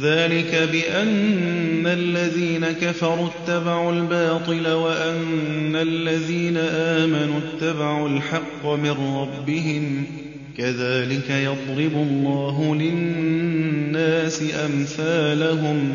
ذلك بأن الذين كفروا اتبعوا الباطل وأن الذين آمنوا اتبعوا الحق من ربهم كذلك يضرب الله للناس أمثالهم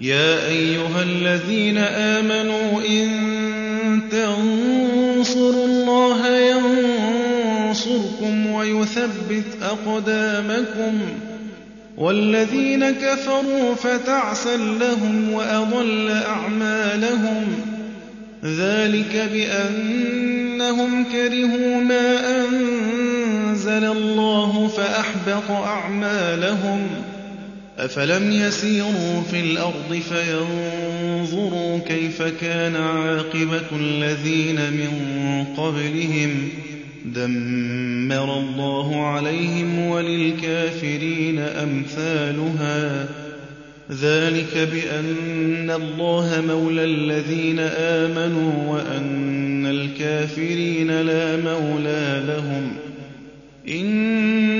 يا أيها الذين آمنوا إن تنصروا الله ينصركم ويثبت أقدامكم والذين كفروا فتعسا لهم وأضل أعمالهم ذلك بأنهم كرهوا ما أنزل الله فأحبط أعمالهم أفلم يسيروا في الأرض فينظروا كيف كان عاقبة الذين من قبلهم دمر الله عليهم وللكافرين أمثالها ذلك بأن الله مولى الذين آمنوا وأن الكافرين لا مولى لهم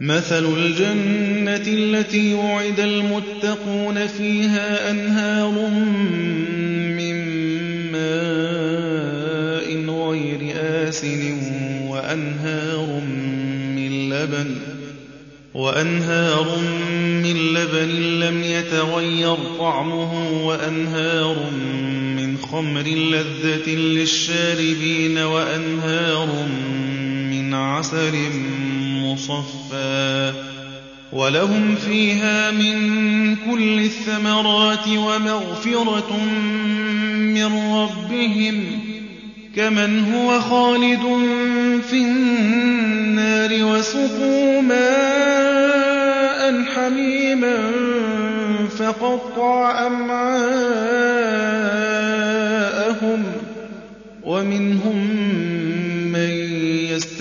مثل الجنة التي وعد المتقون فيها أنهار من ماء غير آسن وأنهار من لبن لم يتغير طعمه وأنهار من خمر لذة للشاربين وأنهار من عسل مصفى ولهم فيها من كل الثمرات ومغفرة من ربهم كمن هو خالد في النار وسقوا ماء حميما فقطع أمعاءهم ومنهم من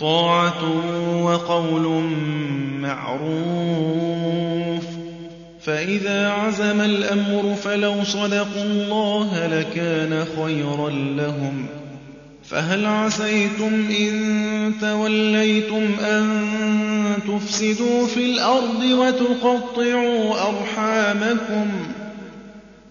طاعة وقول معروف. فإذا عزم الأمر فلو صدقوا الله لكان خيرا لهم. فهل عسيتم إن توليتم أن تفسدوا في الأرض وتقطعوا أرحامكم؟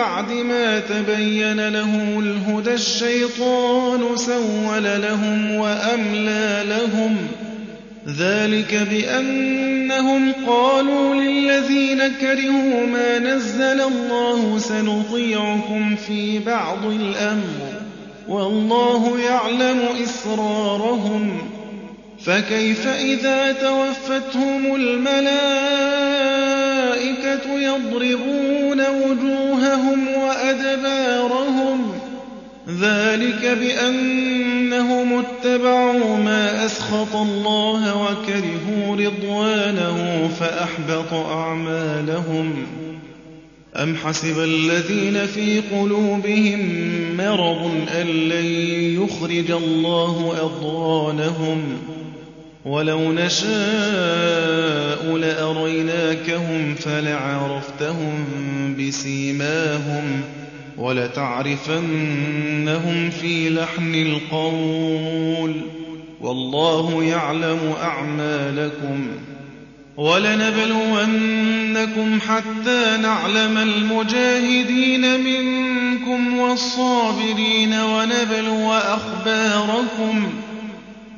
بعد ما تبين لهم الهدى الشيطان سول لهم وأملى لهم. ذلك بأنهم قالوا للذين كرهوا ما نزل الله سنطيعكم في بعض الأمر. والله يعلم إسرارهم. فكيف إذا توفتهم الملائكة يضربون وجوههم وأدبارهم. ذلك بأنهم اتبعوا ما أسخط الله وكرهوا رضوانه فأحبط أعمالهم. أم حسب الذين في قلوبهم مرض أن لن يخرج الله أضغانهم؟ ولو نشاء لأريناكهم فلعرفتهم بسيماهم ولتعرفنهم في لحن القول والله يعلم أعمالكم ولنبلونكم حتى نعلم المجاهدين منكم والصابرين ونبلو أخباركم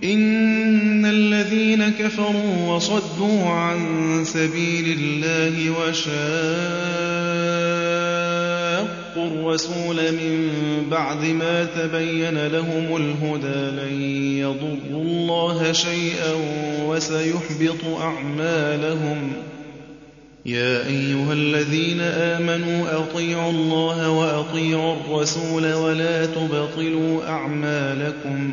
إن الذين كفروا وصدوا عن سبيل الله وشاقوا الرسول من بعد ما تبين لهم الهدى لن يضروا الله شيئا وسيحبط أعمالهم. يا أيها الذين آمنوا أطيعوا الله وأطيعوا الرسول ولا تبطلوا أعمالكم.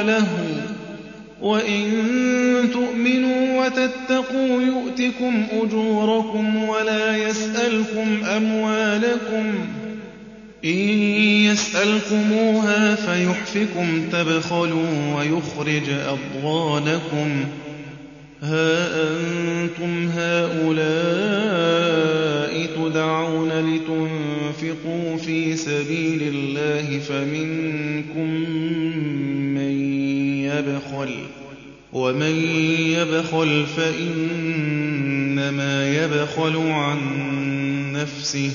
وله وإن تؤمنوا وتتقوا يؤتكم أجوركم ولا يسألكم أموالكم. إن يسألكموها فيحفكم تبخلوا ويخرج أضغانكم. ها أنتم هؤلاء تدعون لتنفقوا في سبيل الله فمنكم من يبخل ومن يبخل فإنما يبخل عن نفسه.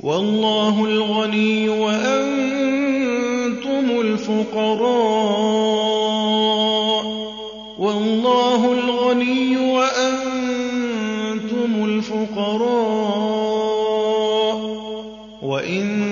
وَاللَّهُ الْغَنِيُّ وَأَنتُمُ الْفُقَرَاءُ. وَاللَّهُ الْغَنِيُّ وَأَنتُمُ الْفُقَرَاءُ. وَإِن